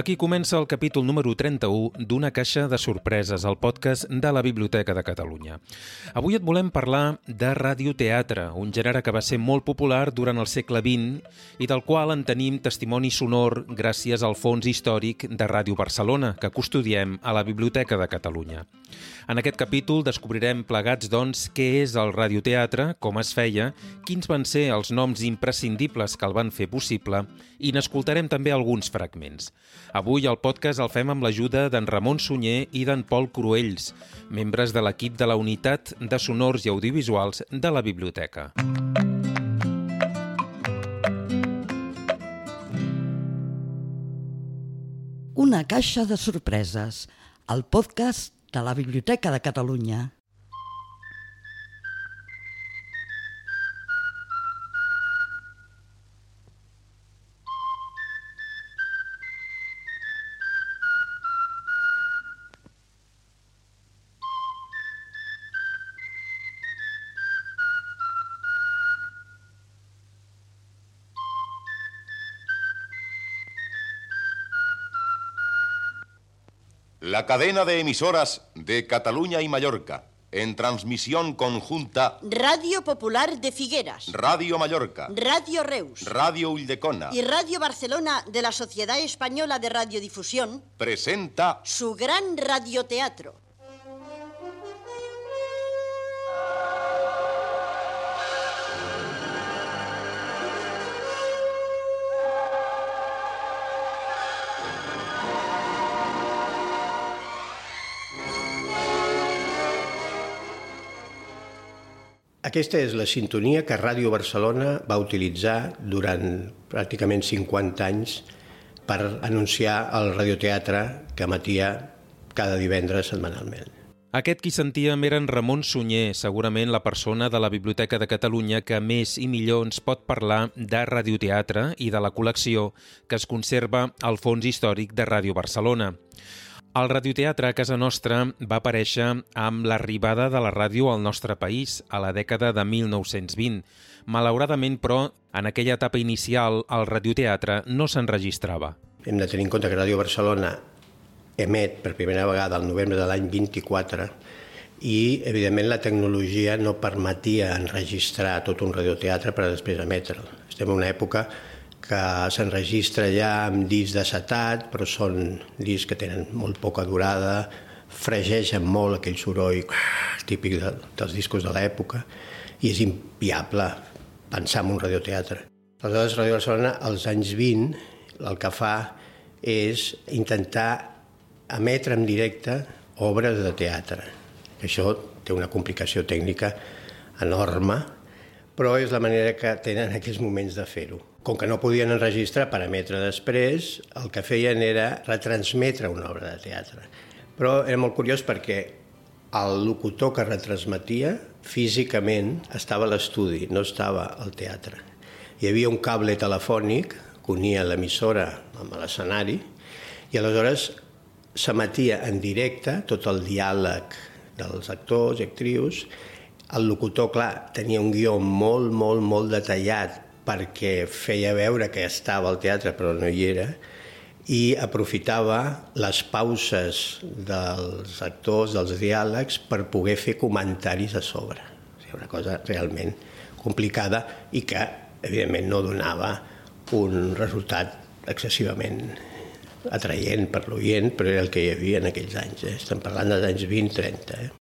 Aquí comença el capítol número 31 d'Una caixa de sorpreses, el podcast de la Biblioteca de Catalunya. Avui et volem parlar de radioteatre, un gènere que va ser molt popular durant el segle XX i del qual en tenim testimoni sonor gràcies al fons històric de Ràdio Barcelona, que custodiem a la Biblioteca de Catalunya. En aquest capítol descobrirem plegats, doncs, què és el radioteatre, com es feia, quins van ser els noms imprescindibles que el van fer possible i n'escoltarem també alguns fragments. Avui el podcast el fem amb l'ajuda d'en Ramon Sunyer i d'en Pol Cruells, membres de l'equip de la Unitat de Sonors i Audiovisuals de la Biblioteca. Una caixa de sorpreses, el podcast de la Biblioteca de Catalunya. Cadena de emisoras de Cataluña y Mallorca, en transmisión conjunta. Radio Popular de Figueras, Radio Mallorca, Radio Reus. Radio Ulldecona, y Radio Barcelona de la Sociedad Española de Radiodifusión, presenta su gran radioteatro. Aquesta és la sintonia que Ràdio Barcelona va utilitzar durant pràcticament 50 anys per anunciar el radioteatre que emetia cada divendres setmanalment. Aquest qui sentíem era en Ramon Sunyer, segurament la persona de la Biblioteca de Catalunya que més i millor ens pot parlar de radioteatre i de la col·lecció que es conserva al fons històric de Ràdio Barcelona. El radioteatre a casa nostra va aparèixer amb l'arribada de la ràdio al nostre país a la dècada de 1920. Malauradament, però, en aquella etapa inicial, el radioteatre no s'enregistrava. Hem de tenir en compte que Ràdio Barcelona emet per primera vegada el novembre de l'any 24 i, evidentment, la tecnologia no permetia enregistrar tot un radioteatre per després emetre'l. Estem en una època que s'enregistra ja amb discs d'acetat, però són discs que tenen molt poca durada, fregeixen molt aquell soroll típic de, dels discos de l'època i és inviable pensar en un radioteatre. Aleshores, Ràdio Barcelona, als anys 20, el que fa és intentar emetre en directe obres de teatre. Això té una complicació tècnica enorme, però és la manera que tenen en aquells moments de fer-ho. Com que no podien enregistrar per emetre després, el que feien era retransmetre una obra de teatre. Però era molt curiós perquè el locutor que retransmetia físicament estava a l'estudi, no estava al teatre. Hi havia un cable telefònic que unia l'emissora amb l'escenari i aleshores s'emetia en directe tot el diàleg dels actors i actrius. El locutor, clar, tenia un guió molt, molt, molt detallat perquè feia veure que estava al teatre però no hi era i aprofitava les pauses dels actors, dels diàlegs, per poder fer comentaris a sobre. O sigui, una cosa realment complicada i que, evidentment, no donava un resultat excessivament atraient per l'oient, però era el que hi havia en aquells anys. Eh? Estem parlant dels anys 20-30. Eh?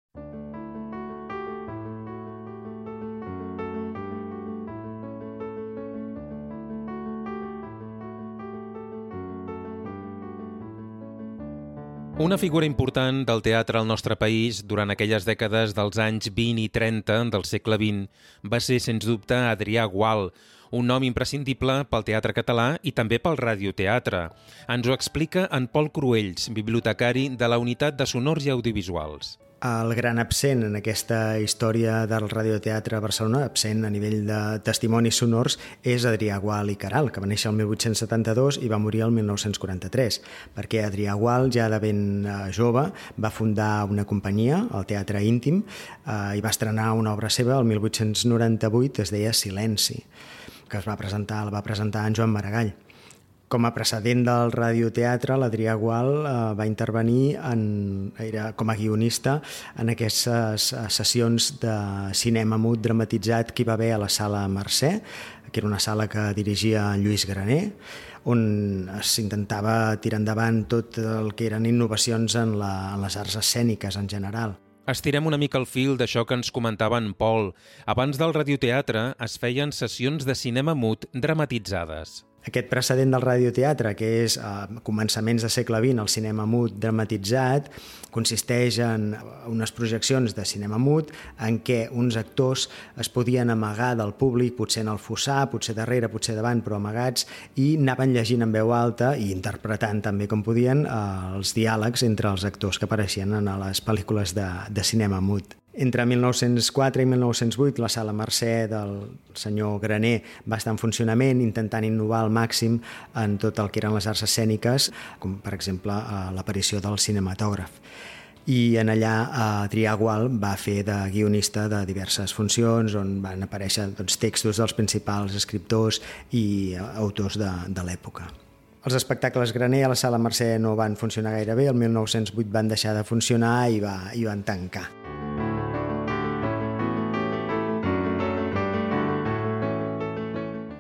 Una figura important del teatre al nostre país durant aquelles dècades dels anys 20 i 30 del segle XX va ser, sens dubte, Adrià Gual, un nom imprescindible pel teatre català i també pel radioteatre. Ens ho explica en Pol Cruells, bibliotecari de la Unitat de Sonors i Audiovisuals el gran absent en aquesta història del radioteatre a Barcelona, absent a nivell de testimonis sonors, és Adrià Gual i Caral, que va néixer el 1872 i va morir el 1943, perquè Adrià Gual, ja de ben eh, jove, va fundar una companyia, el Teatre Íntim, eh, i va estrenar una obra seva el 1898, es deia Silenci, que es va presentar, la va presentar en Joan Maragall. Com a precedent del radioteatre, l'Adrià Gual eh, va intervenir en, era com a guionista en aquestes eh, sessions de cinema mut dramatitzat que hi va haver a la sala Mercè, que era una sala que dirigia Lluís Graner, on s'intentava tirar endavant tot el que eren innovacions en, la, en les arts escèniques en general. Estirem una mica el fil d'això que ens comentava en Pol. Abans del radioteatre es feien sessions de cinema mut dramatitzades. Aquest precedent del radioteatre, que és a començaments de segle XX el cinema mut dramatitzat, consisteix en unes projeccions de cinema mut en què uns actors es podien amagar del públic, potser en el fossar, potser darrere, potser davant, però amagats, i anaven llegint en veu alta i interpretant també com podien els diàlegs entre els actors que apareixien en les pel·lícules de, de cinema mut. Entre 1904 i 1908 la sala Mercè del senyor Graner va estar en funcionament intentant innovar al màxim en tot el que eren les arts escèniques, com per exemple eh, l'aparició del cinematògraf i en allà Adrià Gual va fer de guionista de diverses funcions on van aparèixer doncs, textos dels principals escriptors i eh, autors de, de l'època. Els espectacles Graner a la sala Mercè no van funcionar gaire bé, el 1908 van deixar de funcionar i, va, i van tancar.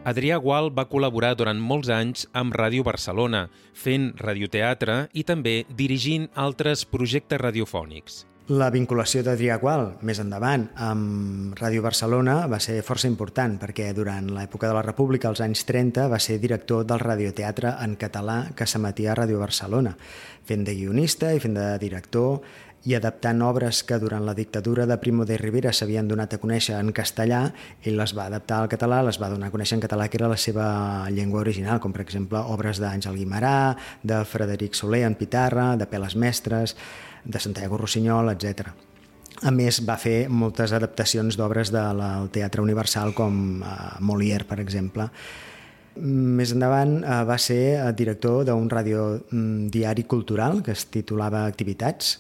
Adrià Gual va col·laborar durant molts anys amb Ràdio Barcelona, fent radioteatre i també dirigint altres projectes radiofònics. La vinculació d'Adrià Gual, més endavant, amb Ràdio Barcelona va ser força important perquè durant l'època de la República, als anys 30, va ser director del radioteatre en català que s'emetia a Ràdio Barcelona, fent de guionista i fent de director i adaptant obres que durant la dictadura de Primo de Rivera s'havien donat a conèixer en castellà, ell les va adaptar al català, les va donar a conèixer en català, que era la seva llengua original, com per exemple obres d'Àngel Guimarà, de Frederic Soler en Pitarra, de Peles Mestres, de Santiago Rossinyol, etc. A més, va fer moltes adaptacions d'obres del Teatre Universal, com uh, Molière, per exemple. Més endavant uh, va ser director d'un radiodiari cultural que es titulava Activitats,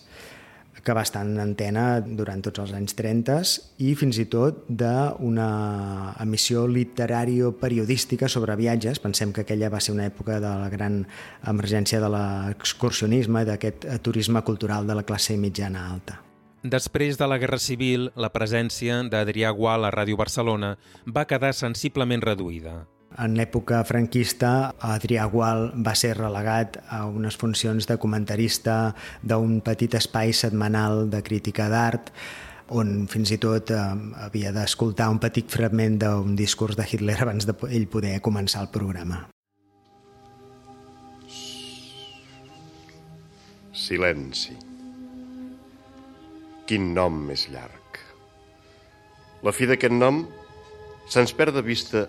que va estar en antena durant tots els anys 30 i fins i tot d'una emissió literàrio-periodística sobre viatges. Pensem que aquella va ser una època de la gran emergència de l'excursionisme i d'aquest turisme cultural de la classe mitjana alta. Després de la Guerra Civil, la presència d'Adrià Gual a Ràdio Barcelona va quedar sensiblement reduïda. En l'època franquista, Adrià Gual va ser relegat a unes funcions de comentarista d'un petit espai setmanal de crítica d'art, on fins i tot eh, havia d'escoltar un petit fragment d'un discurs de Hitler abans de ell poder començar el programa. Silenci. Quin nom més llarg. La fi d'aquest nom se'ns perd de vista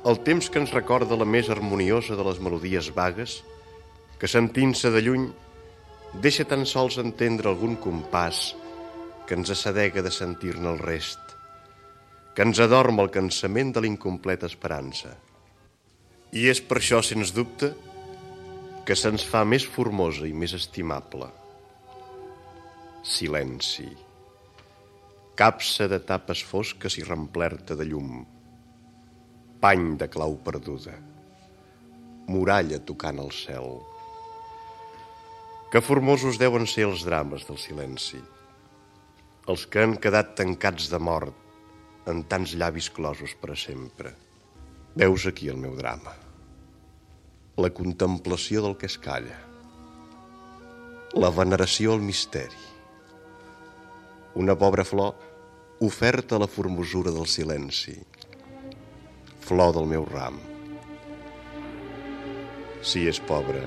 el temps que ens recorda la més harmoniosa de les melodies vagues, que sentint-se de lluny deixa tan sols entendre algun compàs que ens assedega de sentir-ne el rest, que ens adorm el cansament de l'incompleta esperança. I és per això, sens dubte, que se'ns fa més formosa i més estimable. Silenci. Capsa de tapes fosques i remplerta de llum pany de clau perduda, muralla tocant el cel. Que formosos deuen ser els drames del silenci, els que han quedat tancats de mort en tants llavis closos per sempre. Veus aquí el meu drama, la contemplació del que es calla, la veneració al misteri, una pobra flor oferta a la formosura del silenci, flor del meu ram. Si és pobre,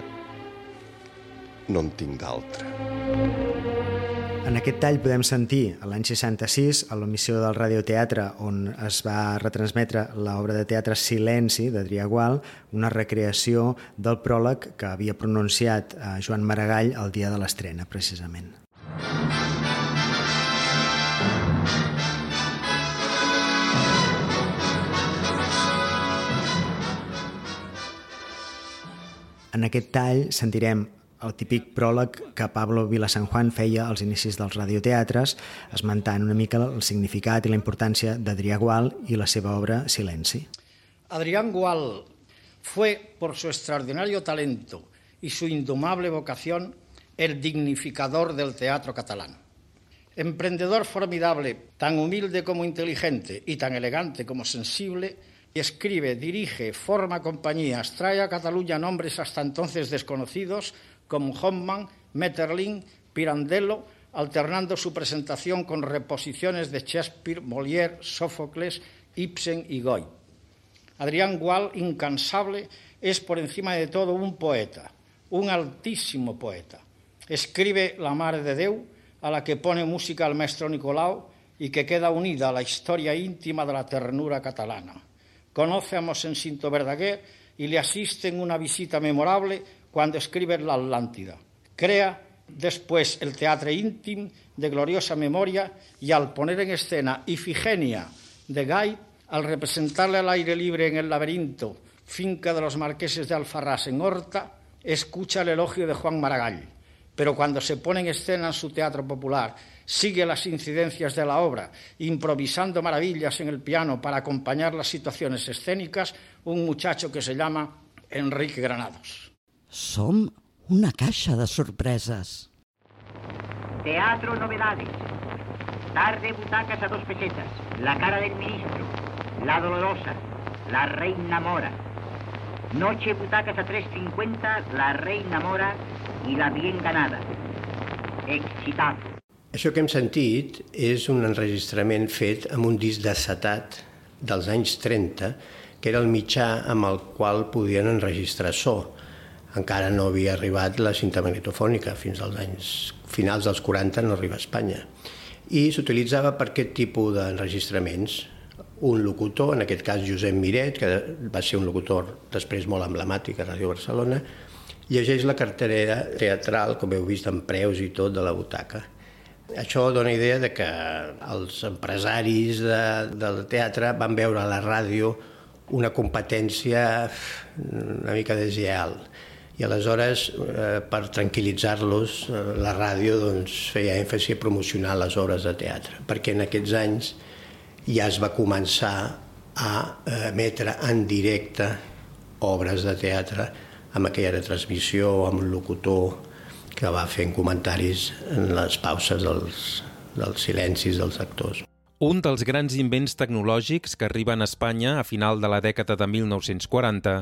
no en tinc d'altre. En aquest tall podem sentir, l'any 66, a l'emissió del radioteatre on es va retransmetre l'obra de teatre Silenci d'Adrià Gual, una recreació del pròleg que havia pronunciat eh, Joan Maragall el dia de l'estrena, precisament. En aquest tall sentirem el típic pròleg que Pablo Vila San Juan feia als inicis dels radioteatres, esmentant una mica el significat i la importància d'Adrià Gual i la seva obra Silenci. Adrián Gual Fue, por su extraordinario talento y su indomable vocación, el dignificador del teatro catalán. Emprendedor formidable, tan humilde como inteligente y tan elegante como sensible, escribe, dirige, forma compañías, trae a Cataluña nombres hasta entonces desconocidos como Hoffman, Metterlin, Pirandello, alternando su presentación con reposiciones de Shakespeare, Molière, Sófocles, Ibsen y Goy. Adrián Gual, incansable, es por encima de todo un poeta, un altísimo poeta. Escribe La Mare de Déu, a la que pone música al maestro Nicolau y que queda unida a la historia íntima de la ternura catalana. Conoce a Mosencinto Verdaguer y le asiste en una visita memorable cuando escribe La Atlántida. Crea después el Teatro Íntim de gloriosa memoria y al poner en escena Ifigenia de Gay, al representarle al aire libre en el laberinto, finca de los marqueses de Alfarrás en Horta, escucha el elogio de Juan Maragall. Pero cuando se pone en escena en su teatro popular, sigue las incidencias de la obra, improvisando maravillas en el piano para acompañar las situaciones escénicas, un muchacho que se llama Enrique Granados. Som una caixa de sorpreses. Teatro Novedades. Tarde butacas a dos pesetas. La cara del ministro. La dolorosa. La reina mora. Noche butacas a 3.50. La reina mora i la bien ganada. Excitazo. Això que hem sentit és un enregistrament fet amb un disc d'acetat dels anys 30, que era el mitjà amb el qual podien enregistrar so. Encara no havia arribat la cinta magnetofònica, fins als anys finals dels 40 no arriba a Espanya. I s'utilitzava per aquest tipus d'enregistraments. Un locutor, en aquest cas Josep Miret, que va ser un locutor després molt emblemàtic a Ràdio Barcelona, llegeix la cartera teatral, com heu vist, amb preus i tot, de la butaca. Això dona idea de que els empresaris de, del teatre van veure a la ràdio una competència una mica deslleal. I aleshores, eh, per tranquil·litzar-los, eh, la ràdio doncs, feia èmfasi a promocionar les obres de teatre, perquè en aquests anys ja es va començar a eh, emetre en directe obres de teatre amb aquella retransmissió, amb un locutor que va fent comentaris en les pauses dels, dels silencis dels actors. Un dels grans invents tecnològics que arriben a Espanya a final de la dècada de 1940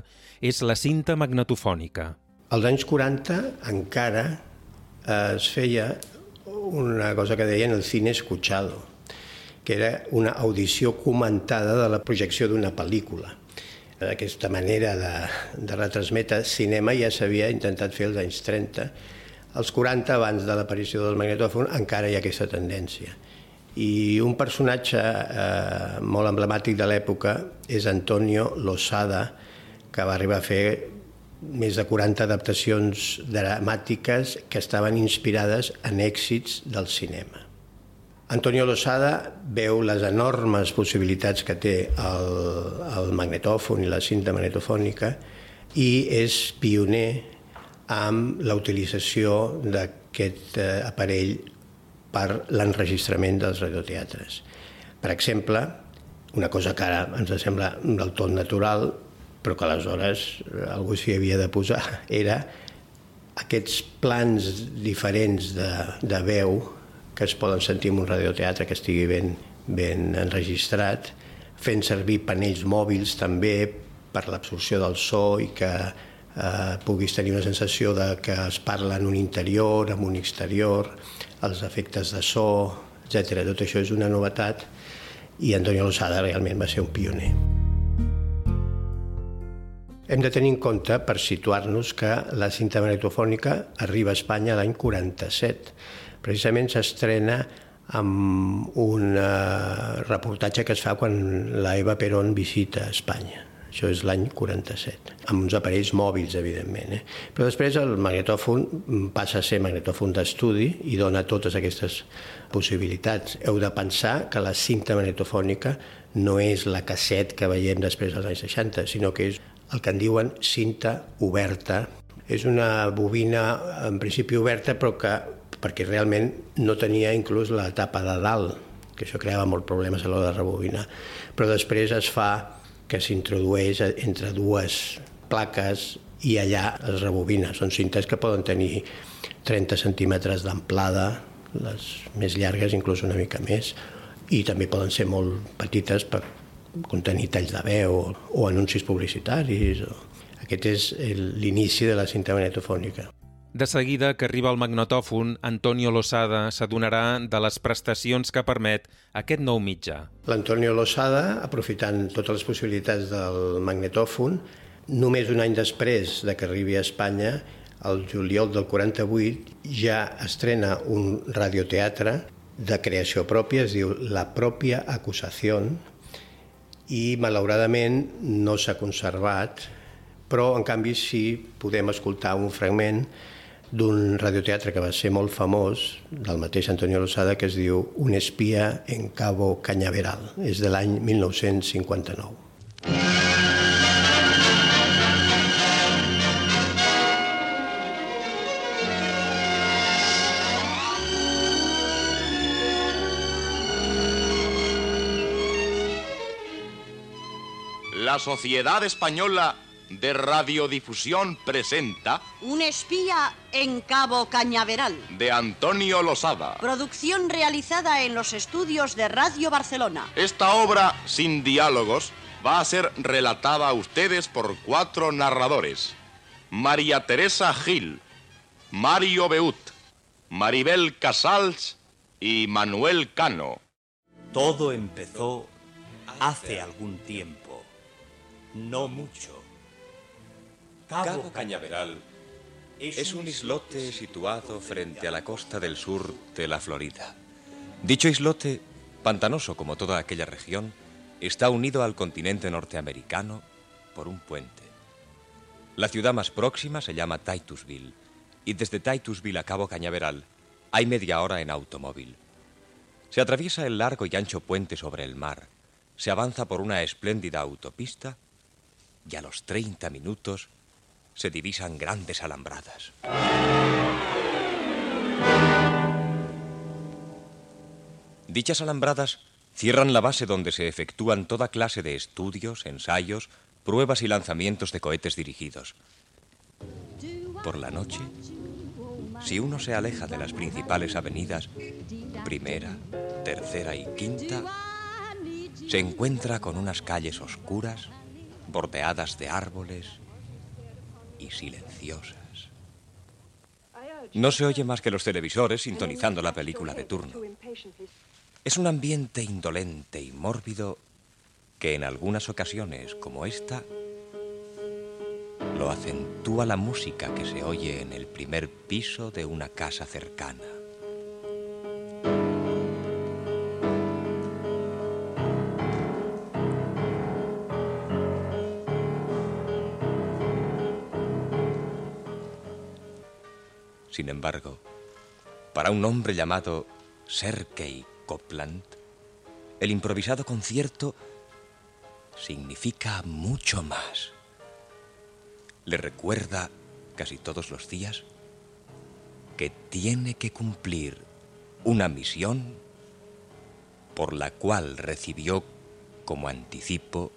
és la cinta magnetofònica. Als anys 40 encara eh, es feia una cosa que deien el cine escuchado, que era una audició comentada de la projecció d'una pel·lícula. Aquesta manera de, de retransmetre cinema ja s'havia intentat fer als anys 30. Als 40, abans de l'aparició del magnetòfon, encara hi ha aquesta tendència. I un personatge eh, molt emblemàtic de l'època és Antonio Losada, que va arribar a fer més de 40 adaptacions dramàtiques que estaven inspirades en èxits del cinema. Antonio Losada veu les enormes possibilitats que té el, el magnetòfon i la cinta magnetofònica i és pioner amb la utilització d'aquest eh, aparell per l'enregistrament dels radioteatres. Per exemple, una cosa que ara ens sembla del tot natural, però que aleshores algú s'hi havia de posar, era aquests plans diferents de, de veu que es poden sentir en un radioteatre que estigui ben, ben enregistrat, fent servir panells mòbils també per l'absorció del so i que eh, puguis tenir una sensació de que es parla en un interior, en un exterior, els efectes de so, etc. Tot això és una novetat i Antonio Lozada realment va ser un pioner. Hem de tenir en compte, per situar-nos, que la cinta magnetofònica arriba a Espanya l'any 47 precisament s'estrena amb un uh, reportatge que es fa quan la Eva Perón visita Espanya. Això és l'any 47, amb uns aparells mòbils, evidentment. Eh? Però després el magnetòfon passa a ser magnetòfon d'estudi i dona totes aquestes possibilitats. Heu de pensar que la cinta magnetofònica no és la casset que veiem després dels anys 60, sinó que és el que en diuen cinta oberta. És una bobina, en principi oberta, però que perquè realment no tenia inclús la tapa de dalt, que això creava molt problemes a l'hora de rebobinar. Però després es fa que s'introdueix entre dues plaques i allà es rebobina. Són cintes que poden tenir 30 centímetres d'amplada, les més llargues inclús una mica més, i també poden ser molt petites per contenir talls de veu o, o anuncis publicitaris. O... Aquest és l'inici de la cinta magnetofònica. De seguida que arriba el magnetòfon, Antonio Losada s'adonarà de les prestacions que permet aquest nou mitjà. L'Antonio Losada, aprofitant totes les possibilitats del magnetòfon, només un any després de que arribi a Espanya, el juliol del 48, ja estrena un radioteatre de creació pròpia, es diu La pròpia acusació, i malauradament no s'ha conservat, però en canvi sí podem escoltar un fragment d'un radioteatre que va ser molt famós, del mateix Antonio Lozada, que es diu Un espia en Cabo Cañaveral. És de l'any 1959. La Sociedad Española de Radiodifusión presenta Un espía en Cabo Cañaveral. de Antonio Losada. Producción realizada en los estudios de Radio Barcelona. Esta obra sin diálogos va a ser relatada a ustedes por cuatro narradores. María Teresa Gil, Mario Beut, Maribel Casals y Manuel Cano. Todo empezó hace algún tiempo, no mucho. Cabo Cañaveral es un islote situado frente a la costa del sur de la Florida. Dicho islote, pantanoso como toda aquella región, está unido al continente norteamericano por un puente. La ciudad más próxima se llama Titusville y desde Titusville a Cabo Cañaveral hay media hora en automóvil. Se atraviesa el largo y ancho puente sobre el mar, se avanza por una espléndida autopista y a los 30 minutos se divisan grandes alambradas. Dichas alambradas cierran la base donde se efectúan toda clase de estudios, ensayos, pruebas y lanzamientos de cohetes dirigidos. Por la noche, si uno se aleja de las principales avenidas, primera, tercera y quinta, se encuentra con unas calles oscuras, bordeadas de árboles y silenciosas. No se oye más que los televisores sintonizando la película de turno. Es un ambiente indolente y mórbido que en algunas ocasiones, como esta, lo acentúa la música que se oye en el primer piso de una casa cercana. Sin embargo, para un hombre llamado Sergei Copland, el improvisado concierto significa mucho más. Le recuerda casi todos los días que tiene que cumplir una misión por la cual recibió como anticipo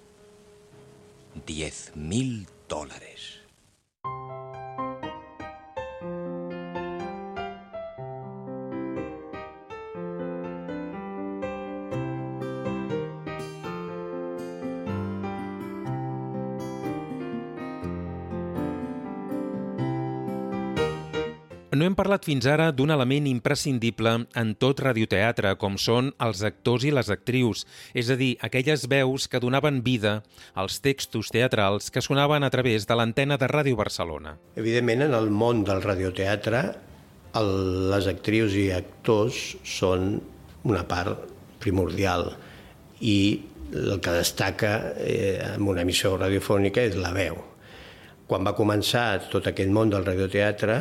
10 mil dólares. No hem parlat fins ara d'un element imprescindible en tot radioteatre, com són els actors i les actrius, és a dir, aquelles veus que donaven vida als textos teatrals que sonaven a través de l'antena de Ràdio Barcelona. Evidentment, en el món del radioteatre, el, les actrius i actors són una part primordial i el que destaca eh, en una emissió radiofònica és la veu quan va començar tot aquest món del radioteatre,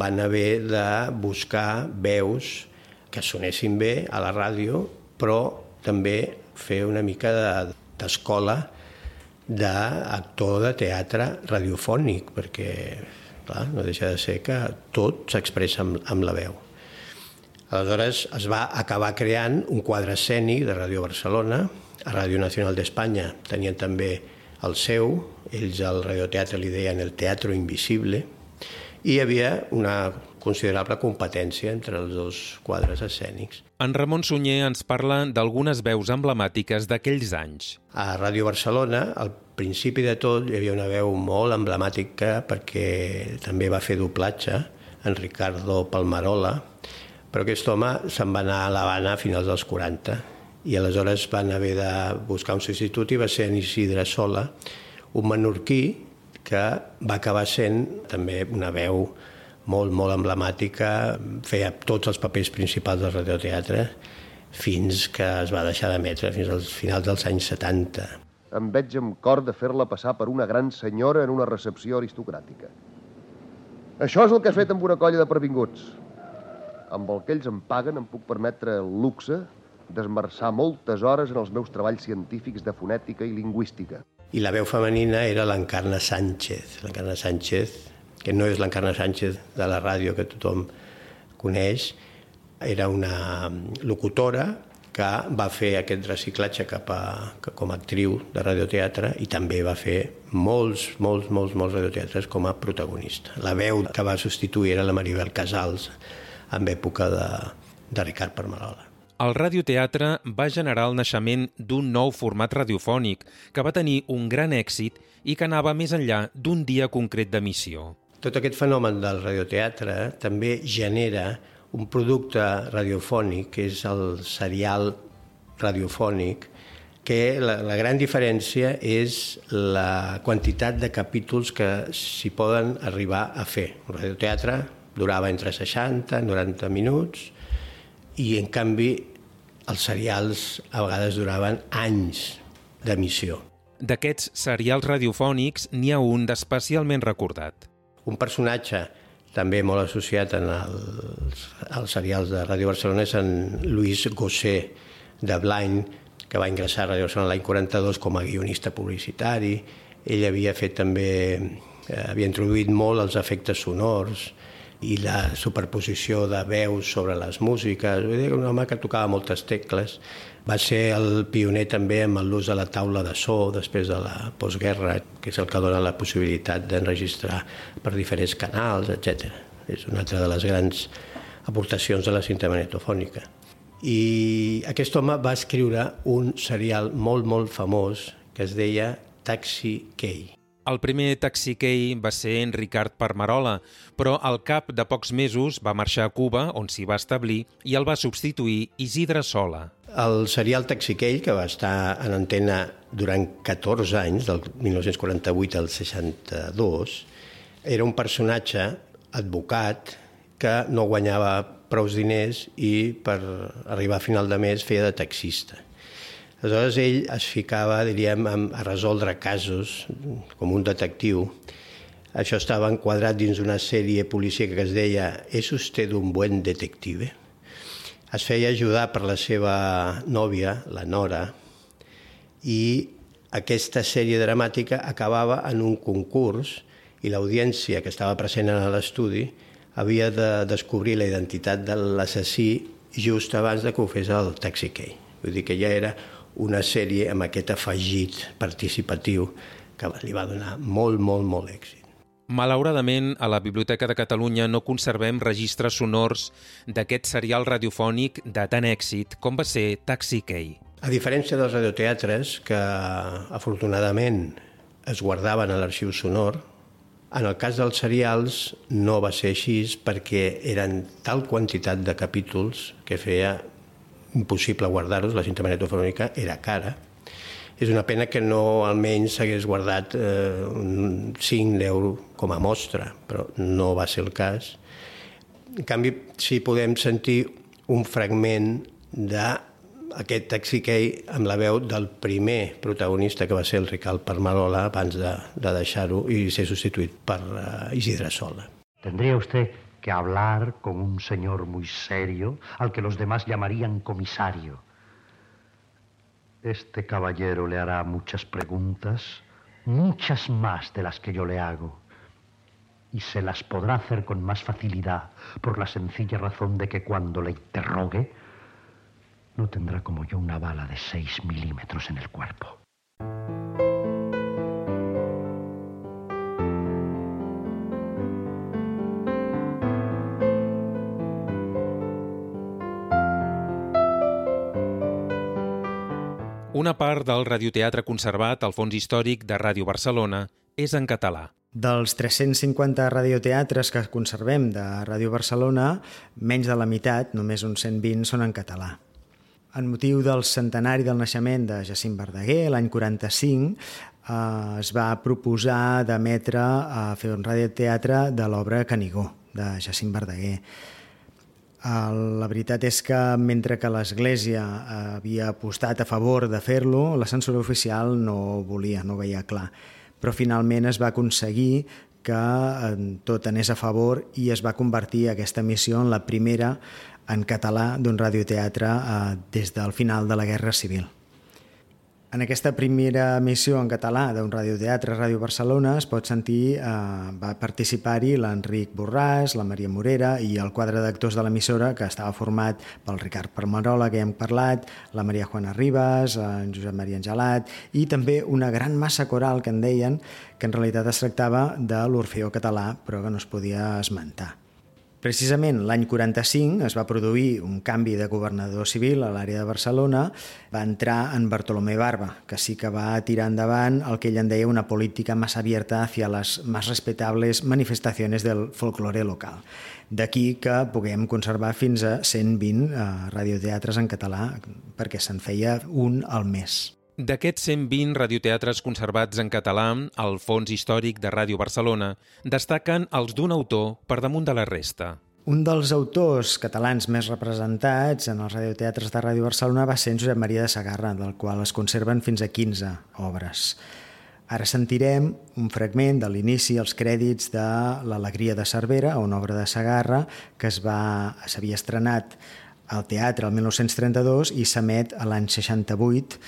van haver de buscar veus que sonessin bé a la ràdio, però també fer una mica d'escola de, d'actor de teatre radiofònic, perquè clar, no deixa de ser que tot s'expressa amb, amb la veu. Aleshores es va acabar creant un quadre escènic de Ràdio Barcelona, a Ràdio Nacional d'Espanya tenien també el seu, ells al radioteatre li deien el teatre invisible, i hi havia una considerable competència entre els dos quadres escènics. En Ramon Sunyer ens parla d'algunes veus emblemàtiques d'aquells anys. A Ràdio Barcelona, al principi de tot, hi havia una veu molt emblemàtica perquè també va fer doblatge, en Ricardo Palmarola, però aquest home se'n va anar a l'Havana a finals dels 40 i aleshores van haver de buscar un substitut i va ser en Isidre Sola, un menorquí que va acabar sent també una veu molt, molt emblemàtica, feia tots els papers principals del radioteatre fins que es va deixar d'emetre, fins als finals dels anys 70. Em veig amb cor de fer-la passar per una gran senyora en una recepció aristocràtica. Això és el que has fet amb una colla de previnguts. Amb el que ells em paguen em puc permetre el luxe d'esmerçar moltes hores en els meus treballs científics de fonètica i lingüística. I la veu femenina era l'Encarna Sánchez. L'Encarna Sánchez, que no és l'Encarna Sánchez de la ràdio que tothom coneix, era una locutora que va fer aquest reciclatge cap a, com a actriu de radioteatre i també va fer molts, molts, molts, molts radioteatres com a protagonista. La veu que va substituir era la Maribel Casals en època de, de Ricard Parmarola. El radioteatre va generar el naixement d'un nou format radiofònic que va tenir un gran èxit i que anava més enllà d'un dia concret d'emissió. Tot aquest fenomen del radioteatre també genera un producte radiofònic, que és el serial radiofònic, que la, la gran diferència és la quantitat de capítols que s'hi poden arribar a fer. El radioteatre durava entre 60 i 90 minuts, i en canvi els serials a vegades duraven anys d'emissió. D'aquests serials radiofònics n'hi ha un d'especialment recordat. Un personatge també molt associat en els, els serials de Ràdio Barcelona és en Luis Gossé de Blind, que va ingressar a Ràdio Barcelona l'any 42 com a guionista publicitari. Ell havia fet també, eh, havia introduït molt els efectes sonors, i la superposició de veus sobre les músiques. Vull dir, un home que tocava moltes tecles. Va ser el pioner també amb l'ús de la taula de so després de la postguerra, que és el que dona la possibilitat d'enregistrar per diferents canals, etc. És una altra de les grans aportacions de la cinta magnetofònica. I aquest home va escriure un serial molt, molt famós que es deia Taxi Key el primer taxiquei va ser en Ricard Parmarola, però al cap de pocs mesos va marxar a Cuba, on s'hi va establir, i el va substituir Isidre Sola. El serial Taxiquell, que va estar en antena durant 14 anys, del 1948 al 62, era un personatge advocat que no guanyava prous diners i per arribar a final de mes feia de taxista. Aleshores ell es ficava, diríem, a resoldre casos com un detectiu. Això estava enquadrat dins una sèrie policíaca que es deia «És usted un buen detective?» Es feia ajudar per la seva nòvia, la Nora, i aquesta sèrie dramàtica acabava en un concurs i l'audiència que estava present en l'estudi havia de descobrir la identitat de l'assassí just abans de que ho fes el Taxi Key. Vull dir que ja era una sèrie amb aquest afegit participatiu que li va donar molt, molt, molt èxit. Malauradament, a la Biblioteca de Catalunya no conservem registres sonors d'aquest serial radiofònic de tant èxit com va ser Taxi Key. A diferència dels radioteatres, que afortunadament es guardaven a l'arxiu sonor, en el cas dels serials no va ser així perquè eren tal quantitat de capítols que feia impossible guardar-los, la cinta magnetofònica era cara. És una pena que no almenys s'hagués guardat eh, un 5 d'euro com a mostra, però no va ser el cas. En canvi, sí podem sentir un fragment d'aquest taxiquei amb la veu del primer protagonista que va ser el Ricard Parmarola abans de, de deixar-ho i ser substituït per uh, Isidre Sola. Tendría usted hablar con un señor muy serio, al que los demás llamarían comisario. Este caballero le hará muchas preguntas, muchas más de las que yo le hago, y se las podrá hacer con más facilidad por la sencilla razón de que cuando le interrogue, no tendrá como yo una bala de seis milímetros en el cuerpo. Una part del radioteatre conservat al fons històric de Ràdio Barcelona és en català. Dels 350 radioteatres que conservem de Ràdio Barcelona, menys de la meitat, només uns 120, són en català. En motiu del centenari del naixement de Jacint Verdaguer, l'any 45, eh, es va proposar d'emetre a fer un radioteatre de l'obra Canigó, de Jacint Verdaguer. La veritat és que mentre que l'Església havia apostat a favor de fer-lo, la censura oficial no volia, no veia clar. Però finalment es va aconseguir que tot anés a favor i es va convertir aquesta missió en la primera en català d'un radioteatre eh, des del final de la Guerra Civil. En aquesta primera missió en català d'un radioteatre Ràdio Barcelona es pot sentir, eh, va participar-hi l'Enric Borràs, la Maria Morera i el quadre d'actors de l'emissora que estava format pel Ricard Permarola, que ja hem parlat, la Maria Juana Ribas, en Josep Maria Angelat i també una gran massa coral que en deien que en realitat es tractava de l'Orfeó català però que no es podia esmentar. Precisament l'any 45 es va produir un canvi de governador civil a l'àrea de Barcelona, va entrar en Bartolomé Barba, que sí que va tirar endavant el que ell en deia una política més abierta hacia les més respetables manifestacions del folklore local. D'aquí que puguem conservar fins a 120 eh, radioteatres en català, perquè se'n feia un al mes. D'aquests 120 radioteatres conservats en català al Fons Històric de Ràdio Barcelona, destaquen els d'un autor per damunt de la resta. Un dels autors catalans més representats en els radioteatres de Ràdio Barcelona va ser Josep Maria de Sagarra, del qual es conserven fins a 15 obres. Ara sentirem un fragment de l'inici, els crèdits de L'Alegria de Cervera, una obra de Sagarra que s'havia estrenat al teatre el 1932 i s'emet a l'any 68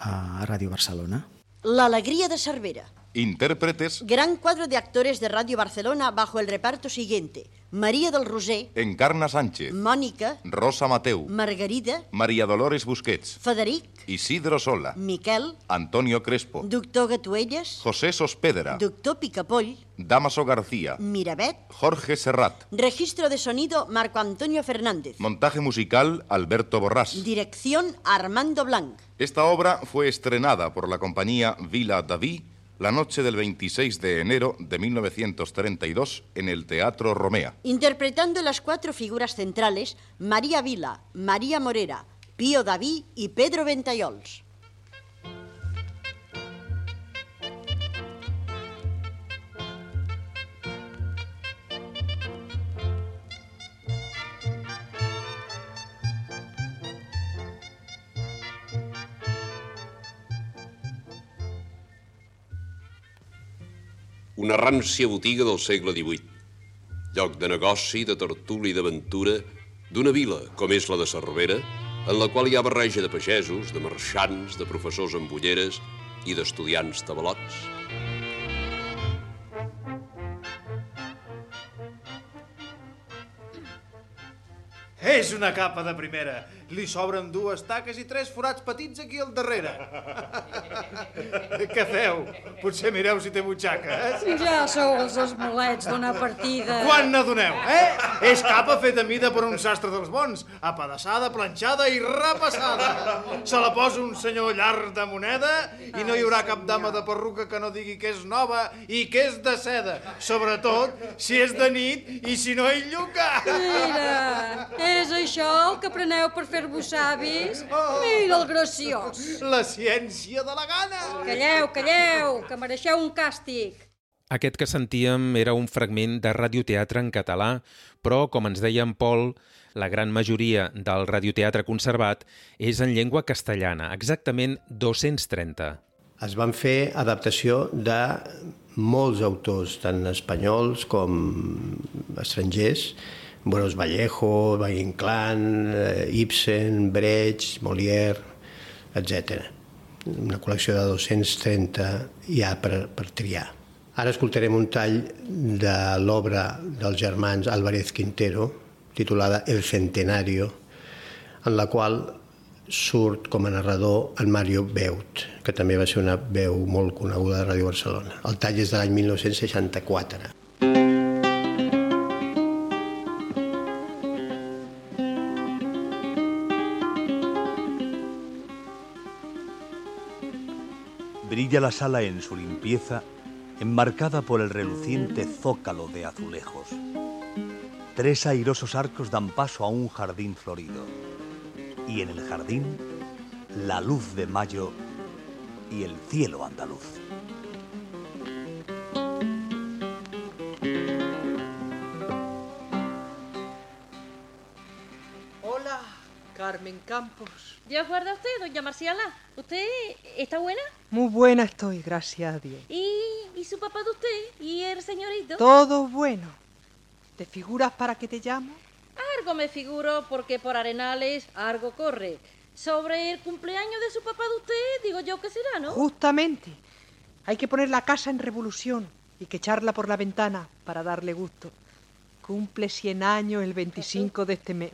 a Radio Barcelona. La alegría de Cervera. Intérpretes. Gran cuadro de actores de Radio Barcelona bajo el reparto siguiente. María del Roser. Encarna Sánchez. Mónica. Rosa Mateu. Margarida. María Dolores Busquets. Federic. Isidro Sola. Miquel. Antonio Crespo. Doctor Gatuelles. José Sospedra. Doctor Picapoll. Damaso García. Mirabet. Jorge Serrat. Registro de sonido Marco Antonio Fernández. Montaje musical Alberto Borrás. Dirección Armando Blanc. Esta obra fue estrenada por la compañía Vila Daví la noche del 26 de enero de 1932 en el Teatro Romea. Interpretando las cuatro figuras centrales, María Vila, María Morera, Pío Daví y Pedro Ventayols. Una rància botiga del segle XVIII, lloc de negoci, de tertúlia i d'aventura d'una vila com és la de Cervera, en la qual hi ha barreja de pagesos, de marxants, de professors amb ulleres i d'estudiants tabalots. És una capa de primera. Li sobren dues taques i tres forats petits aquí al darrere. Què feu? Potser mireu si té butxaca, eh? Ja sou els esmolets d'una partida. Quan n'adoneu, eh? És capa feta mida per un sastre dels bons, apedaçada, planxada i repassada. Se la posa un senyor llarg de moneda i no hi haurà cap dama de perruca que no digui que és nova i que és de seda. Sobretot si és de nit i si no hi lluca. Mira, és això el que preneu per fer-vos savis? Mira el graciós. La ciència de la gana. Calleu, calleu, que mereixeu un càstig. Aquest que sentíem era un fragment de radioteatre en català, però, com ens deia en Pol, la gran majoria del radioteatre conservat és en llengua castellana, exactament 230. Es van fer adaptació de molts autors, tant espanyols com estrangers, Buenos Vallejo, Valle Inclán, eh, Ibsen, Brecht, Molière, etc. Una col·lecció de 230 ja per, per triar. Ara escoltarem un tall de l'obra dels germans Álvarez Quintero, titulada El Centenario, en la qual surt com a narrador en Mario Beut, que també va ser una veu molt coneguda de Ràdio Barcelona. El tall és de l'any 1964. Brilla la sala en su limpieza, enmarcada por el reluciente zócalo de azulejos. Tres airosos arcos dan paso a un jardín florido. Y en el jardín, la luz de mayo y el cielo andaluz. Campos. Dios guarda a usted, doña Marciala. ¿Usted está buena? Muy buena estoy, gracias a Dios. ¿Y, ¿Y su papá de usted? ¿Y el señorito? Todo bueno. ¿Te figuras para qué te llamo? Algo me figuro porque por Arenales algo corre. Sobre el cumpleaños de su papá de usted, digo yo que será, ¿no? Justamente. Hay que poner la casa en revolución y que echarla por la ventana para darle gusto. Cumple 100 años el 25 de este mes.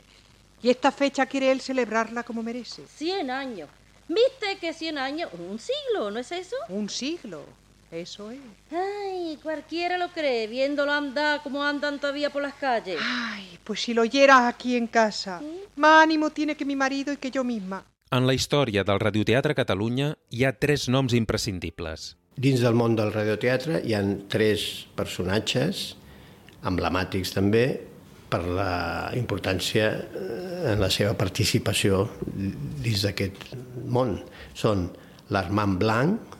Y esta fecha quiere él celebrarla como merece. 100 años. ¿Viste que 100 años? Un siglo, ¿no es eso? Un siglo. Eso es. Ay, cualquiera lo cree, viéndolo andar como andan todavía por las calles. Ay, pues si lo oyeras aquí en casa. Más ánimo tiene que mi marido i que jo misma. En la història del Radioteatre Catalunya hi ha tres noms imprescindibles. Dins del món del radioteatre hi han tres personatges, emblemàtics també, per la importància eh, en la seva participació dins d'aquest món. Són l'Armand Blanc,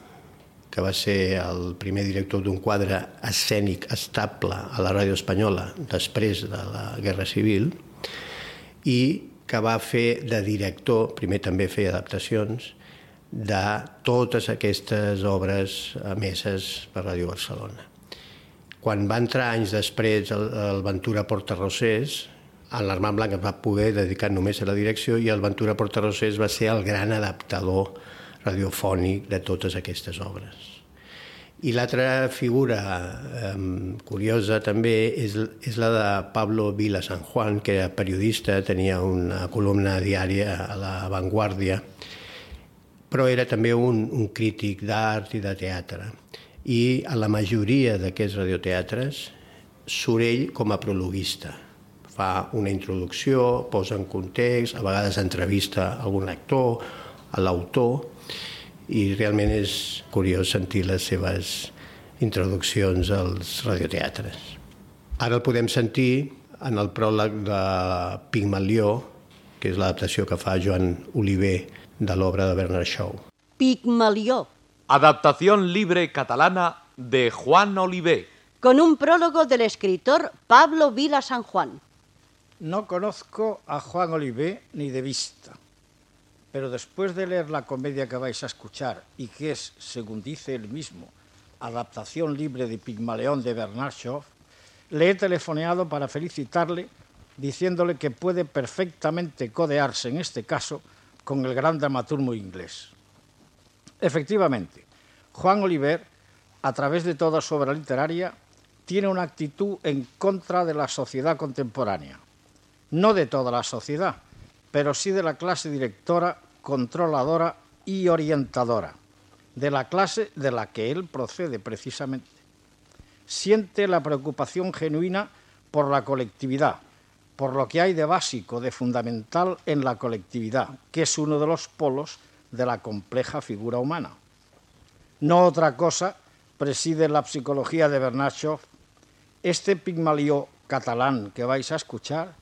que va ser el primer director d'un quadre escènic estable a la ràdio espanyola després de la Guerra Civil i que va fer de director, primer també feia adaptacions, de totes aquestes obres emeses per Ràdio Barcelona. Quan va entrar anys després el, el Ventura Portarrosés, en l'Armand Blanc es va poder dedicar només a la direcció i el Ventura Portarrosés va ser el gran adaptador radiofònic de totes aquestes obres. I l'altra figura eh, curiosa també és, és la de Pablo Vila San Juan, que era periodista, tenia una columna diària a la Vanguardia, però era també un, un crític d'art i de teatre. I a la majoria d'aquests radioteatres surt ell com a prologuista. Fa una introducció, posa en context, a vegades entrevista algun actor, a l'autor, i realment és curiós sentir les seves introduccions als radioteatres. Ara el podem sentir en el pròleg de Pigmalió, que és l'adaptació que fa Joan Oliver de l'obra de Bernard Shaw. Pigmalió, Adaptación libre catalana de Juan Olivé. con un prólogo del escritor Pablo Vila San Juan. No conozco a Juan Olivé ni de vista, pero después de leer la comedia que vais a escuchar y que es, según dice él mismo, adaptación libre de Pigmaleón de Bernard Shaw, le he telefoneado para felicitarle diciéndole que puede perfectamente codearse en este caso con el gran dramaturgo inglés. Efectivamente, Juan Oliver, a través de toda su obra literaria, tiene una actitud en contra de la sociedad contemporánea. No de toda la sociedad, pero sí de la clase directora, controladora y orientadora, de la clase de la que él procede precisamente. Siente la preocupación genuina por la colectividad, por lo que hay de básico, de fundamental en la colectividad, que es uno de los polos de la compleja figura humana. No otra cosa preside la psicología de Shaw. Este Pigmalió catalán que vais a escuchar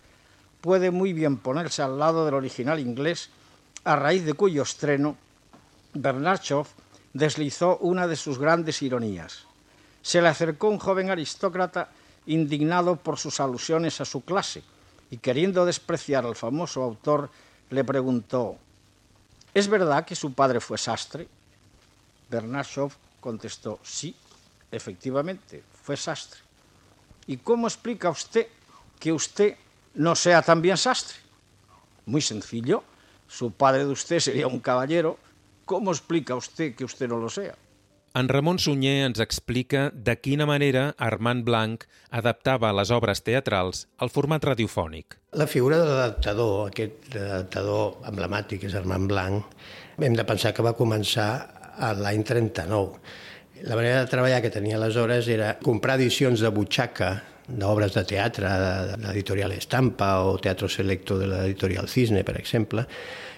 puede muy bien ponerse al lado del original inglés, a raíz de cuyo estreno Shaw deslizó una de sus grandes ironías. Se le acercó un joven aristócrata indignado por sus alusiones a su clase y queriendo despreciar al famoso autor, le preguntó, ¿es verdad que su padre fue sastre? Bernard contestó, sí, efectivamente, fue sastre. ¿Y cómo explica usted que usted no sea también sastre? Muy sencillo, su padre de usted sería un caballero. ¿Cómo explica usted que usted no lo sea? En Ramon Sunyer ens explica de quina manera Armand Blanc adaptava les obres teatrals al format radiofònic. La figura de l'adaptador, aquest adaptador emblemàtic és Armand Blanc, hem de pensar que va començar a l'any 39. La manera de treballar que tenia aleshores era comprar edicions de butxaca d'obres de teatre de l'editorial Estampa o Teatro Selecto de l'editorial Cisne, per exemple,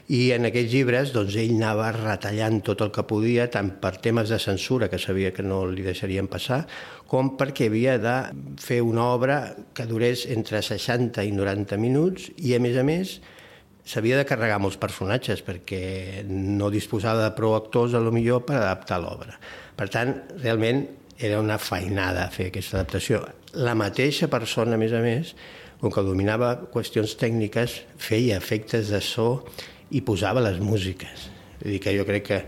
I en aquests llibres doncs, ell anava retallant tot el que podia, tant per temes de censura, que sabia que no li deixarien passar, com perquè havia de fer una obra que durés entre 60 i 90 minuts i, a més a més, s'havia de carregar molts personatges perquè no disposava de prou actors, a lo millor, per adaptar l'obra. Per tant, realment era una feinada fer aquesta adaptació. La mateixa persona, a més a més, com que dominava qüestions tècniques, feia efectes de so i posava les músiques. Vull dir que jo crec que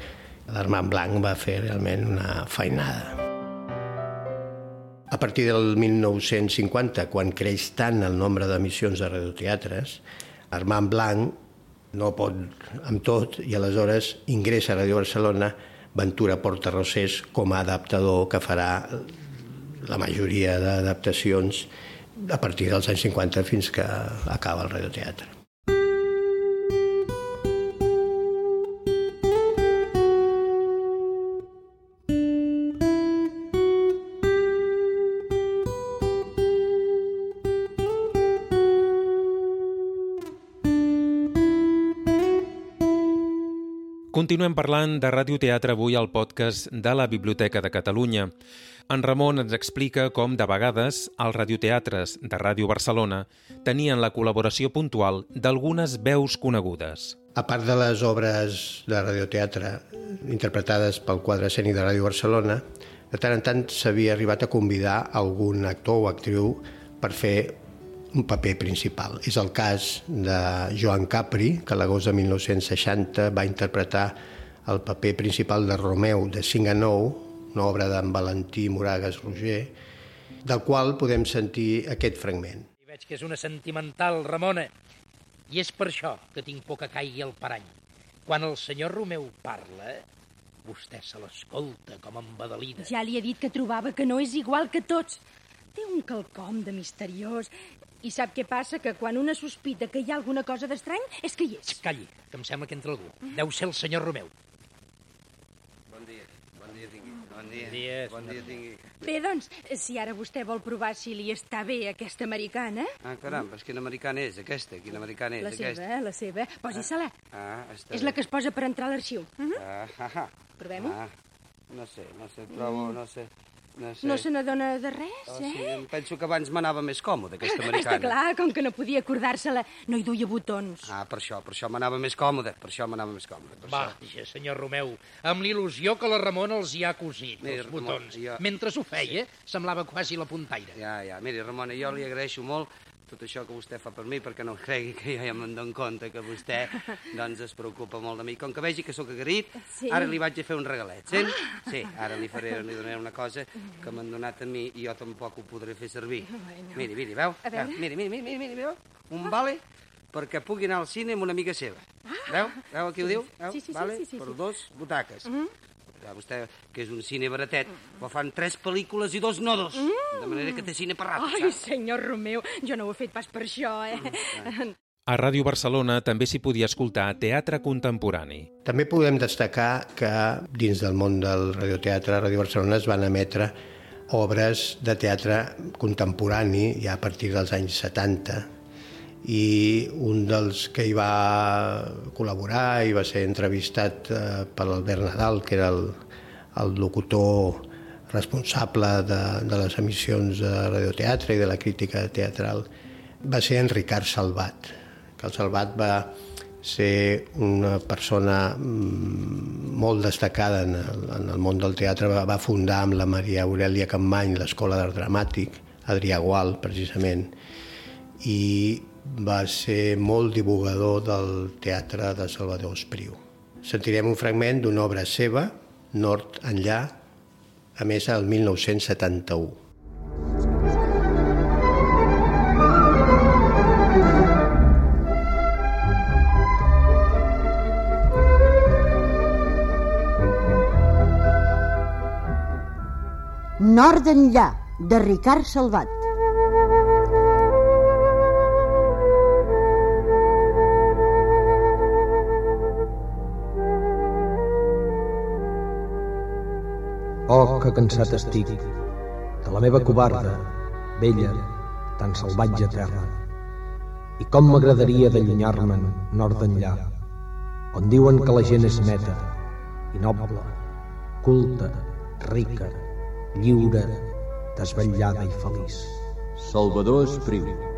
l'Armand Blanc va fer realment una feinada. A partir del 1950, quan creix tant el nombre d'emissions de radioteatres, Armand Blanc no pot amb tot i aleshores ingressa a Ràdio Barcelona Ventura Portarrosés com a adaptador que farà la majoria d'adaptacions a partir dels anys 50 fins que acaba el radioteatre. Continuem parlant de radioteatre avui al podcast de la Biblioteca de Catalunya. En Ramon ens explica com, de vegades, els radioteatres de Ràdio Barcelona tenien la col·laboració puntual d'algunes veus conegudes. A part de les obres de radioteatre interpretades pel quadre escènic de Ràdio Barcelona, de tant en tant s'havia arribat a convidar algun actor o actriu per fer un paper principal. És el cas de Joan Capri, que a l'agost de 1960 va interpretar el paper principal de Romeu de 5 a 9, una obra d'en Valentí Moragas Roger, del qual podem sentir aquest fragment. I veig que és una sentimental, Ramona, i és per això que tinc por que caigui el parany. Quan el senyor Romeu parla, vostè se l'escolta com embadalida. Ja li he dit que trobava que no és igual que tots. Té un calcom de misteriós i sap què passa? Que quan una sospita que hi ha alguna cosa d'estrany, és que hi és. Calli, que em sembla que entra algú. Deu ser el senyor Romeu. Bon dia, bon dia tingui. Bon dia, Bon dia, bon dia tingui. Bé, doncs, si ara vostè vol provar si li està bé aquesta americana... Ah, caram, però quina americana és aquesta? Quina americana és La aquesta? seva, eh, la seva. Posi-se-la. Ah, està És la bé. que es posa per entrar a l'arxiu. Mhm. Ah, ah, ah. Provem-ho. Ah, no sé, no sé, trobo, no sé, no sé. No se n'adona de res, Oh, eh? sí, em penso que abans m'anava més còmode, aquesta americana. Està clar, com que no podia acordar-se-la, no hi duia botons. Ah, per això, per això m'anava més còmode, per això m'anava més còmode. Per això. Vaja, senyor Romeu, amb l'il·lusió que la Ramona els hi ha cosit, Mira, els Ramon, botons. jo- Mentre s'ho feia, semblava quasi la puntaire. Ja, ja, miri, Ramona, jo li agraeixo molt tot això que vostè fa per mi, perquè no cregui que jo ja me'n dono compte que vostè doncs, es preocupa molt de mi. Com que vegi que sóc agraït, Sí. ara li vaig a fer un regalet, sent? Sí, ara li faré, li donaré una cosa que m'han donat a mi i jo tampoc ho podré fer servir. Bueno. Miri, miri, veu? A veure. Veu? Miri, miri, miri, miri, miri, veu? Un vale perquè pugui anar al cine amb una amiga seva. Veu? Veu aquí ho diu? Veu? Ah. Sí, sí, sí, vale? sí, sí, per sí. dos butaques. Mhm. Ja, vostè, que és un cine baratet, però fan tres pel·lícules i dos nodos. De manera que té cine per rato, Ai, saps? senyor Romeu, jo no ho he fet pas per això, eh? A Ràdio Barcelona també s'hi podia escoltar teatre contemporani. També podem destacar que dins del món del radioteatre, a Ràdio Barcelona es van emetre obres de teatre contemporani ja a partir dels anys 70 i un dels que hi va col·laborar i va ser entrevistat eh, per l'Albert Nadal, que era el, el locutor responsable de, de les emissions de radioteatre i de la crítica teatral, va ser en Ricard Salvat, que el Salvat va ser una persona mm, molt destacada en el, en el món del teatre, va, va fundar amb la Maria Aurelia Campany l'Escola d'Art Dramàtic, Adrià Gual, precisament, i va ser molt divulgador del teatre de Salvador Espriu. Sentirem un fragment d'una obra seva, Nord enllà, a més el 1971. Nord enllà, de Ricard Salvat. Que cansat estic de la meva covarda, vella, tan salvatge terra. I com m'agradaria d'allunyar-me'n nord d'enllà, on diuen que la gent és neta i noble, culta, rica, lliure, desvetllada i feliç. Salvador Espriu.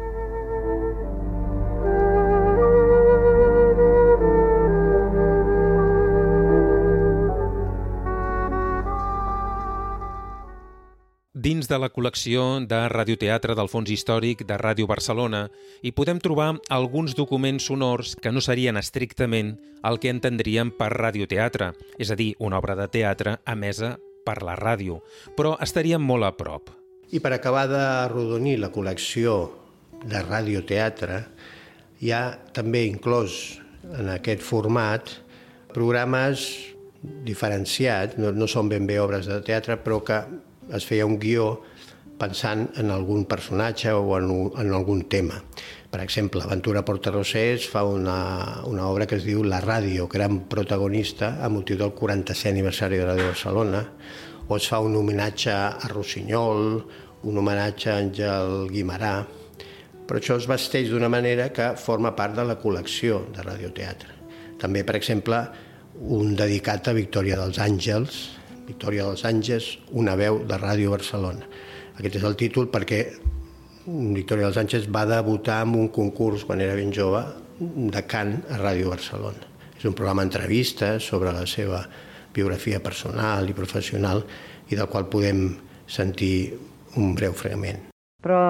De la col·lecció de radioteatre del Fons Històric de Ràdio Barcelona hi podem trobar alguns documents sonors que no serien estrictament el que entendríem per radioteatre, és a dir, una obra de teatre emesa per la ràdio, però estaríem molt a prop. I per acabar de rodonir la col·lecció de radioteatre, hi ha també inclòs en aquest format programes diferenciats, no, no són ben bé obres de teatre, però que es feia un guió pensant en algun personatge o en, un, en algun tema. Per exemple, Aventura Portarrosés fa una, una obra que es diu La Ràdio, gran protagonista a motiu del 40è aniversari de Ràdio Barcelona, o es fa un homenatge a Rossinyol, un homenatge a Àngel Guimarà, però això es vesteix d'una manera que forma part de la col·lecció de radioteatre. També, per exemple, un dedicat a Victòria dels Àngels, Victòria dels Àngels, una veu de Ràdio Barcelona. Aquest és el títol perquè Victòria dels Àngels va debutar en un concurs quan era ben jove de cant a Ràdio Barcelona. És un programa d'entrevistes sobre la seva biografia personal i professional i del qual podem sentir un breu fragment. Però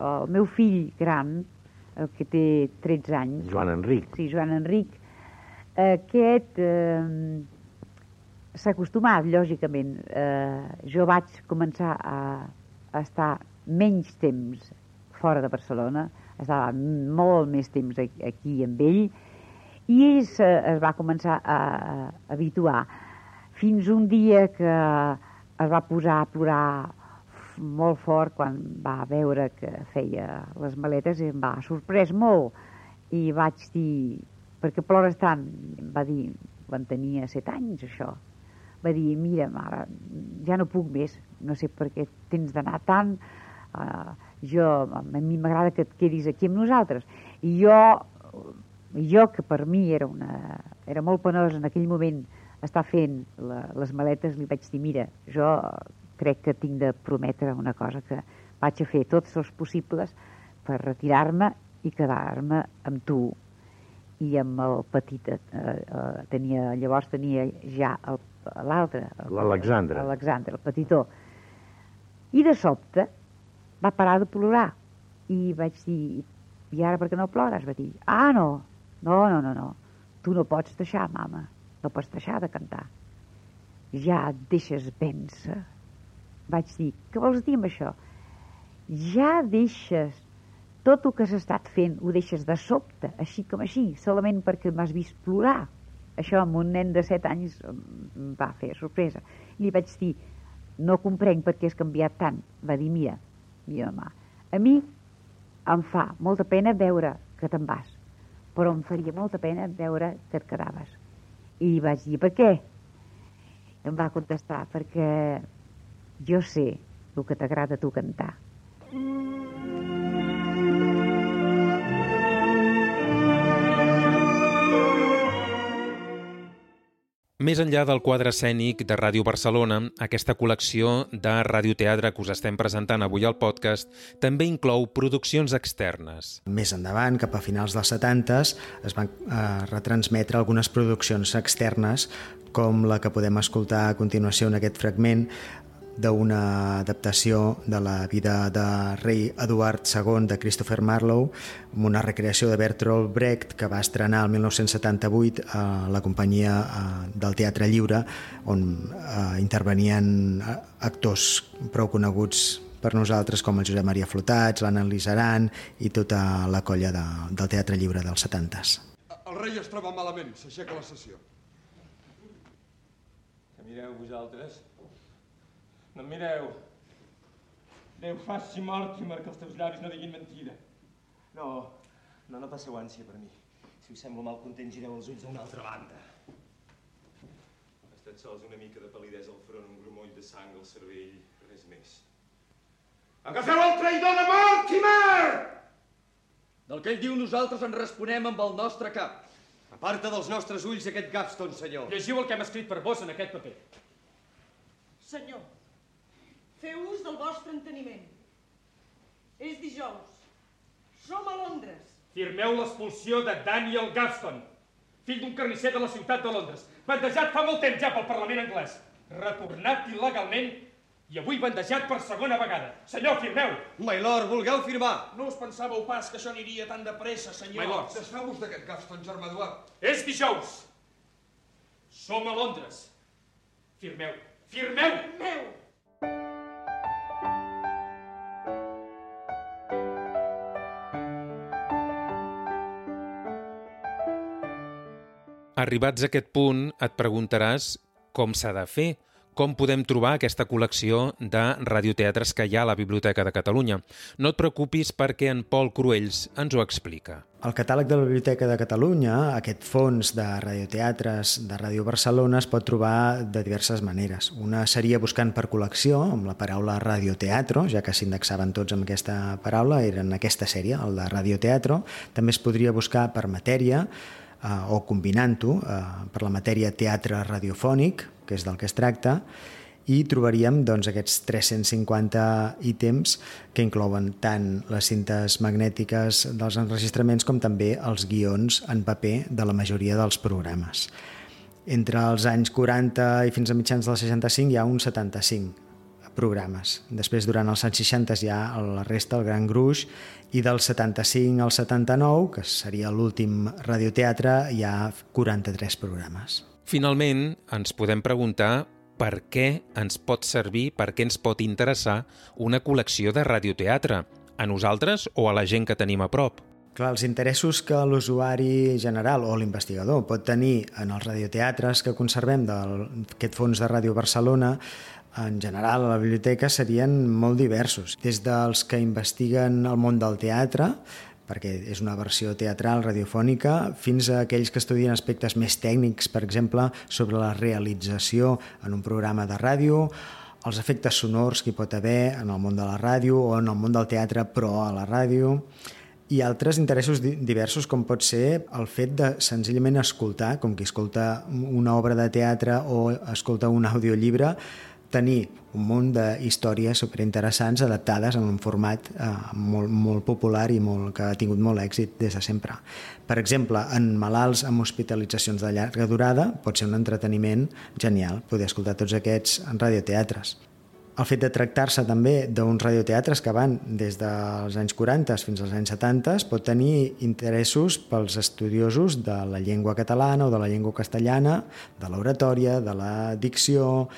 el meu fill gran, el que té 13 anys... Joan Enric. Sí, Joan Enric. Aquest eh, s'ha acostumat, lògicament. Eh, jo vaig començar a, a estar menys temps fora de Barcelona, estava molt més temps aquí amb ell, i ell es, es va començar a, a habituar. Fins un dia que es va posar a plorar molt fort quan va veure que feia les maletes i em va sorprès molt. I vaig dir, perquè plores tant? Em va dir, quan tenia set anys, això va dir, mira, mare, ja no puc més, no sé per què tens d'anar tant, uh, jo, a mi m'agrada que et quedis aquí amb nosaltres. I jo, jo que per mi era, una, era molt penós en aquell moment estar fent la, les maletes, li vaig dir, mira, jo crec que tinc de prometre una cosa, que vaig a fer tots els possibles per retirar-me i quedar-me amb tu i amb el petit, eh, eh, tenia, llavors tenia ja el l'altre. L'Alexandre. L'Alexandre, el petitó. I de sobte va parar de plorar. I vaig dir, i ara per què no plores? Va dir, ah, no, no, no, no, no. Tu no pots deixar, mama. No pots deixar de cantar. Ja et deixes vèncer. Vaig dir, què vols dir amb això? Ja deixes tot el que has estat fent, ho deixes de sobte, així com així, solament perquè m'has vist plorar. Això amb un nen de 7 anys em va fer sorpresa. I li vaig dir, no comprenc per què has canviat tant. Va dir, mira, mira, mà, a mi em fa molta pena veure que te'n vas, però em faria molta pena veure que et quedaves. I li vaig dir, per què? Em va contestar, perquè jo sé el que t'agrada tu cantar. Més enllà del quadre escènic de Ràdio Barcelona, aquesta col·lecció de radioteatre que us estem presentant avui al podcast també inclou produccions externes. Més endavant, cap a finals dels 70, es van eh, retransmetre algunes produccions externes com la que podem escoltar a continuació en aquest fragment d'una adaptació de la vida de rei Eduard II de Christopher Marlowe, amb una recreació de Bertolt Brecht que va estrenar el 1978 a la companyia eh, del Teatre Lliure, on eh, intervenien eh, actors prou coneguts per nosaltres com el Josep Maria Flotats, l'Anna Lisaran i tota la colla de, del Teatre Lliure dels 70s. El rei es troba malament, s'aixeca la sessió. Que mireu vosaltres? No em mireu. Déu faci Mortimer que els teus llavis no diguin mentida. No, no, no passeu ànsia per mi. Si us semblo mal content, gireu els ulls a una altra banda. Ha estat sols una mica de palidesa al front, un grumoll de sang al cervell, res més. Agafeu el traïdor de Mortimer! Del que ell diu nosaltres en responem amb el nostre cap. Aparta dels nostres ulls aquest Gavston, senyor. Llegiu el que hem escrit per vos en aquest paper. Senyor, feu ús del vostre enteniment. És dijous. Som a Londres. Firmeu l'expulsió de Daniel Gavston, fill d'un carnisser de la ciutat de Londres, bandejat fa molt temps ja pel Parlament anglès, retornat il·legalment i avui bandejat per segona vegada. Senyor, firmeu! My lord, vulgueu firmar? No us pensàveu pas que això aniria tan de pressa, senyor? My lord. Desfeu-vos d'aquest Gavston, germà Eduard. És dijous. Som a Londres. Firmeu. Firmeu! Firmeu! Arribats a aquest punt, et preguntaràs com s'ha de fer, com podem trobar aquesta col·lecció de radioteatres que hi ha a la Biblioteca de Catalunya. No et preocupis perquè en Pol Cruells ens ho explica. El catàleg de la Biblioteca de Catalunya, aquest fons de radioteatres de Ràdio Barcelona, es pot trobar de diverses maneres. Una seria buscant per col·lecció, amb la paraula radioteatro, ja que s'indexaven tots amb aquesta paraula, era en aquesta sèrie, el de radioteatro. També es podria buscar per matèria, eh, o combinant-ho eh, per la matèria teatre radiofònic, que és del que es tracta, i trobaríem doncs, aquests 350 ítems que inclouen tant les cintes magnètiques dels enregistraments com també els guions en paper de la majoria dels programes. Entre els anys 40 i fins a mitjans del 65 hi ha uns 75 programes. Després, durant els anys 60 hi ha la resta, el gran gruix, i del 75 al 79, que seria l'últim radioteatre, hi ha 43 programes. Finalment, ens podem preguntar per què ens pot servir, per què ens pot interessar una col·lecció de radioteatre, a nosaltres o a la gent que tenim a prop. Clar, els interessos que l'usuari general o l'investigador pot tenir en els radioteatres que conservem d'aquest fons de Ràdio Barcelona en general a la biblioteca serien molt diversos, des dels que investiguen el món del teatre, perquè és una versió teatral radiofònica, fins a aquells que estudien aspectes més tècnics, per exemple, sobre la realització en un programa de ràdio, els efectes sonors que hi pot haver en el món de la ràdio o en el món del teatre però a la ràdio, i altres interessos diversos com pot ser el fet de senzillament escoltar, com qui escolta una obra de teatre o escolta un audiollibre, tenir un munt d'històries superinteressants adaptades en un format eh, molt, molt popular i molt, que ha tingut molt èxit des de sempre. Per exemple, en malalts amb hospitalitzacions de llarga durada pot ser un entreteniment genial poder escoltar tots aquests en radioteatres. El fet de tractar-se també d'uns radioteatres que van des dels anys 40 fins als anys 70 pot tenir interessos pels estudiosos de la llengua catalana o de la llengua castellana, de l'oratòria, de la dicció,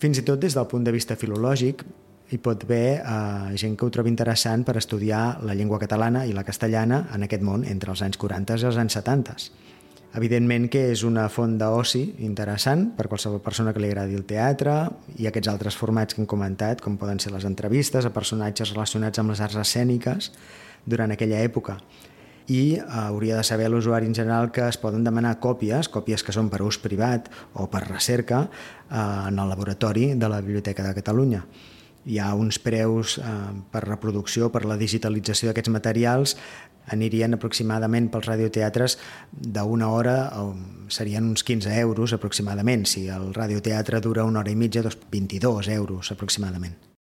fins i tot des del punt de vista filològic, hi pot haver eh, gent que ho trobi interessant per estudiar la llengua catalana i la castellana en aquest món entre els anys 40 i els anys 70. Evidentment que és una font d'oci interessant per qualsevol persona que li agradi el teatre i aquests altres formats que hem comentat, com poden ser les entrevistes a personatges relacionats amb les arts escèniques durant aquella època i eh, hauria de saber l'usuari en general que es poden demanar còpies, còpies que són per ús privat o per recerca, eh, en el laboratori de la Biblioteca de Catalunya. Hi ha uns preus eh, per reproducció, per la digitalització d'aquests materials, anirien aproximadament pels radioteatres d'una hora, serien uns 15 euros aproximadament. Si el radioteatre dura una hora i mitja, doncs 22 euros aproximadament.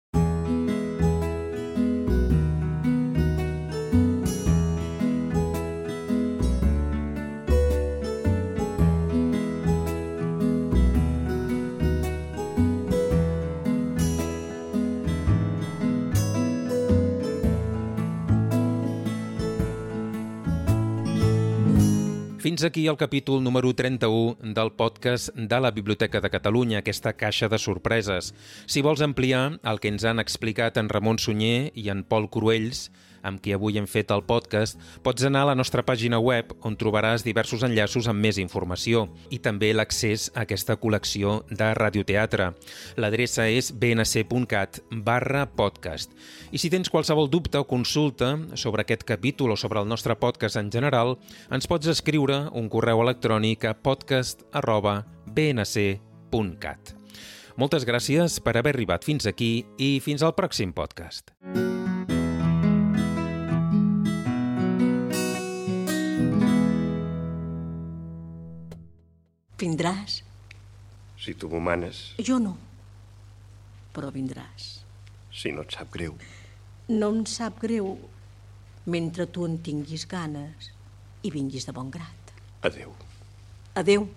Aquí el capítol número 31 del podcast de la Biblioteca de Catalunya, aquesta caixa de sorpreses. Si vols ampliar el que ens han explicat en Ramon Sunyer i en Pol Cruells, amb qui avui hem fet el podcast, pots anar a la nostra pàgina web on trobaràs diversos enllaços amb més informació i també l'accés a aquesta col·lecció de radioteatre. L'adreça és bnc.cat barra podcast. I si tens qualsevol dubte o consulta sobre aquest capítol o sobre el nostre podcast en general, ens pots escriure un correu electrònic a podcast arroba bnc.cat. Moltes gràcies per haver arribat fins aquí i fins al pròxim podcast. Vindràs? Si tu m'ho manes, Jo no. Però vindràs. si no et sap greu. No em sap greu mentre tu en tinguis ganes i vinguis de bon grat. Adeu. Adeu.